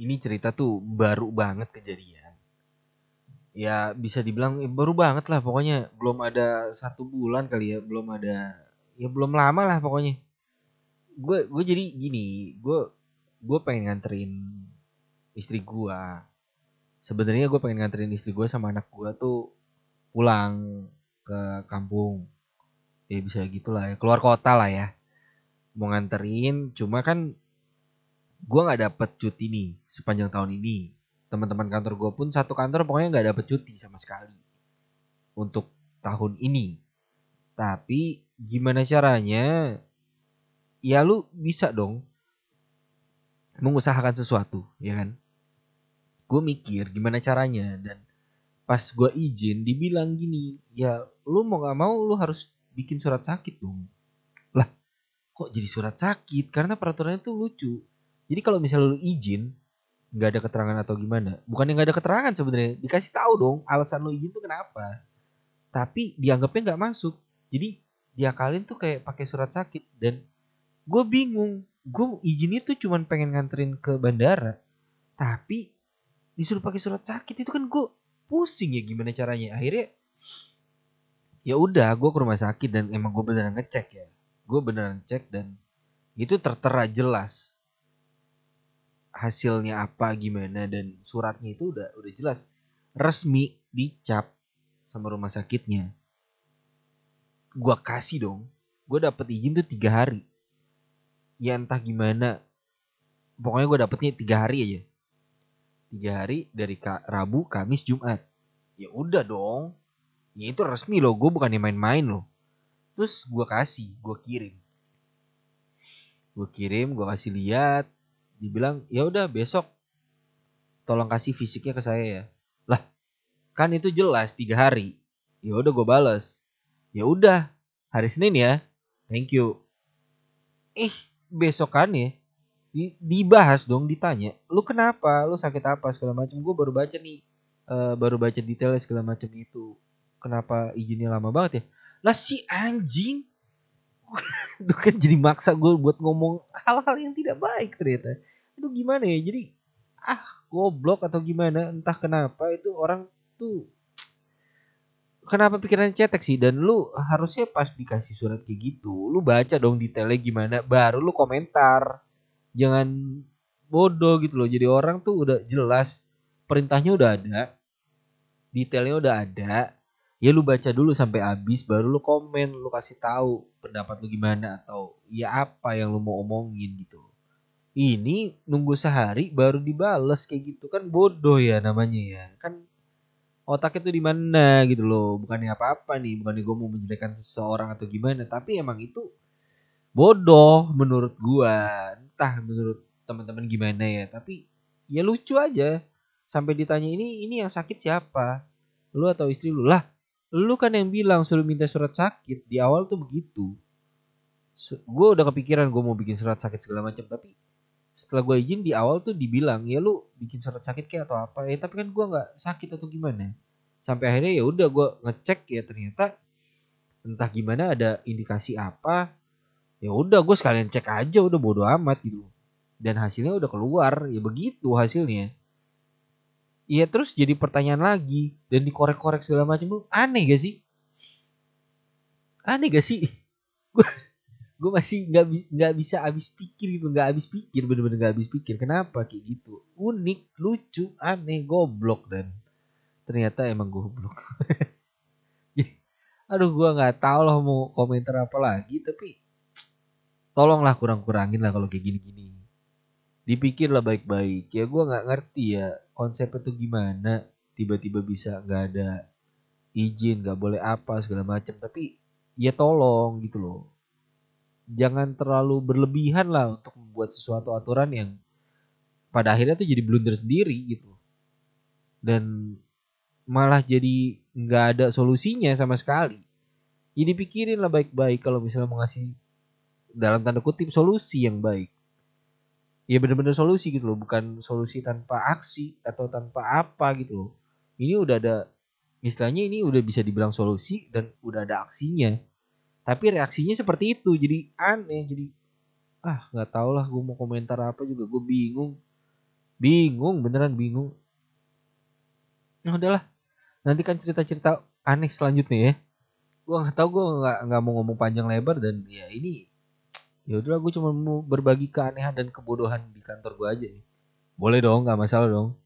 ini cerita tuh baru banget kejadian. Ya bisa dibilang eh, baru banget lah pokoknya belum ada satu bulan kali ya belum ada ya belum lama lah pokoknya. Gue gue jadi gini gue gue pengen nganterin istri gue. Sebenarnya gue pengen nganterin istri gue sama anak gue tuh pulang ke kampung. Ya bisa gitulah ya keluar kota lah ya. Mau nganterin cuma kan gue nggak dapet cuti nih sepanjang tahun ini. Teman-teman kantor gue pun satu kantor pokoknya nggak dapet cuti sama sekali untuk tahun ini. Tapi gimana caranya? Ya lu bisa dong mengusahakan sesuatu ya kan? Gue mikir gimana caranya dan pas gue izin dibilang gini ya lu mau nggak mau lu harus bikin surat sakit dong. Lah kok jadi surat sakit? Karena peraturannya tuh lucu jadi kalau misalnya lu izin nggak ada keterangan atau gimana, bukan yang nggak ada keterangan sebenarnya, dikasih tahu dong alasan lu izin tuh kenapa. Tapi dianggapnya nggak masuk. Jadi diakalin tuh kayak pakai surat sakit dan gue bingung. Gue izinnya tuh cuman pengen nganterin ke bandara, tapi disuruh pakai surat sakit itu kan gue pusing ya gimana caranya. Akhirnya ya udah gue ke rumah sakit dan emang gue beneran ngecek ya. Gue beneran cek dan itu tertera jelas hasilnya apa gimana dan suratnya itu udah udah jelas. Resmi dicap sama rumah sakitnya. Gua kasih dong. Gue dapet izin tuh tiga hari. Ya entah gimana. Pokoknya gue dapetnya tiga hari aja. Tiga hari dari Ka Rabu Kamis Jumat. Ya udah dong. Ya itu resmi loh. Gue bukannya main-main loh. Terus gue kasih gue kirim. Gue kirim gue kasih lihat dibilang ya udah besok tolong kasih fisiknya ke saya ya. Lah kan itu jelas tiga hari. Ya udah gue bales. Ya udah hari Senin ya. Thank you. Eh besokannya di, dibahas dong ditanya lu kenapa? Lu sakit apa? segala macam gue baru baca nih uh, baru baca detailnya segala macam itu. Kenapa izinnya lama banget ya? Lah si anjing itu kan jadi maksa gue buat ngomong hal-hal yang tidak baik ternyata. Itu gimana ya? Jadi ah goblok atau gimana? Entah kenapa itu orang tuh kenapa pikirannya cetek sih? Dan lu harusnya pas dikasih surat kayak gitu lu baca dong detailnya gimana baru lu komentar. Jangan bodoh gitu loh. Jadi orang tuh udah jelas perintahnya udah ada detailnya udah ada ya lu baca dulu sampai habis baru lu komen lu kasih tahu pendapat lu gimana atau ya apa yang lu mau omongin gitu. Ini nunggu sehari baru dibales kayak gitu. Kan bodoh ya namanya ya. Kan otak itu di mana gitu loh. Bukannya apa-apa nih bukannya gue mau menjelekan seseorang atau gimana. Tapi emang itu bodoh menurut gua. Entah menurut teman-teman gimana ya. Tapi ya lucu aja. Sampai ditanya ini ini yang sakit siapa? Lu atau istri lu? Lah lu kan yang bilang suruh minta surat sakit. Di awal tuh begitu. Gue udah kepikiran gue mau bikin surat sakit segala macam tapi setelah gue izin di awal tuh dibilang ya lu bikin surat sakit kayak atau apa? Ya tapi kan gue nggak sakit atau gimana. Sampai akhirnya ya udah gue ngecek ya ternyata entah gimana ada indikasi apa. Ya udah gue sekalian cek aja udah bodo amat gitu. Dan hasilnya udah keluar. Ya begitu hasilnya Iya terus jadi pertanyaan lagi dan dikorek-korek segala macam aneh gak sih? Aneh gak sih? gue masih nggak nggak bisa habis pikir gitu nggak habis pikir bener-bener nggak habis pikir kenapa kayak gitu unik lucu aneh goblok dan ternyata emang goblok aduh gue nggak tahu lah mau komentar apa lagi tapi tolonglah kurang-kurangin lah kalau kayak gini-gini dipikir lah baik-baik. Ya gue nggak ngerti ya konsep itu gimana? Tiba-tiba bisa nggak ada izin nggak boleh apa segala macam tapi ya tolong gitu loh. Jangan terlalu berlebihan lah untuk membuat sesuatu aturan yang pada akhirnya tuh jadi blunder sendiri gitu dan malah jadi nggak ada solusinya sama sekali. Jadi pikirin lah baik-baik kalau misalnya mau ngasih dalam tanda kutip solusi yang baik ya bener-bener solusi gitu loh. Bukan solusi tanpa aksi atau tanpa apa gitu loh. Ini udah ada istilahnya ini udah bisa dibilang solusi dan udah ada aksinya. Tapi reaksinya seperti itu jadi aneh jadi ah nggak tau lah gue mau komentar apa juga gue bingung. Bingung beneran bingung. Nah udahlah. Nanti kan cerita-cerita aneh selanjutnya ya. Gue nggak tahu gue nggak nggak mau ngomong panjang lebar dan ya ini ya udah gue cuma mau berbagi keanehan dan kebodohan di kantor gue aja nih. Boleh dong nggak masalah dong.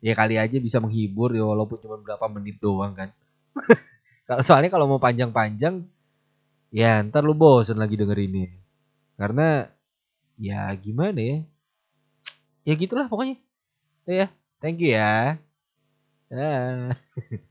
Ya kali aja bisa menghibur ya walaupun cuma berapa menit doang kan. Soalnya kalau mau panjang-panjang ya ntar lu bosen lagi denger ini karena ya gimana ya? Ya gitulah pokoknya. Ya thank you ya. Ah.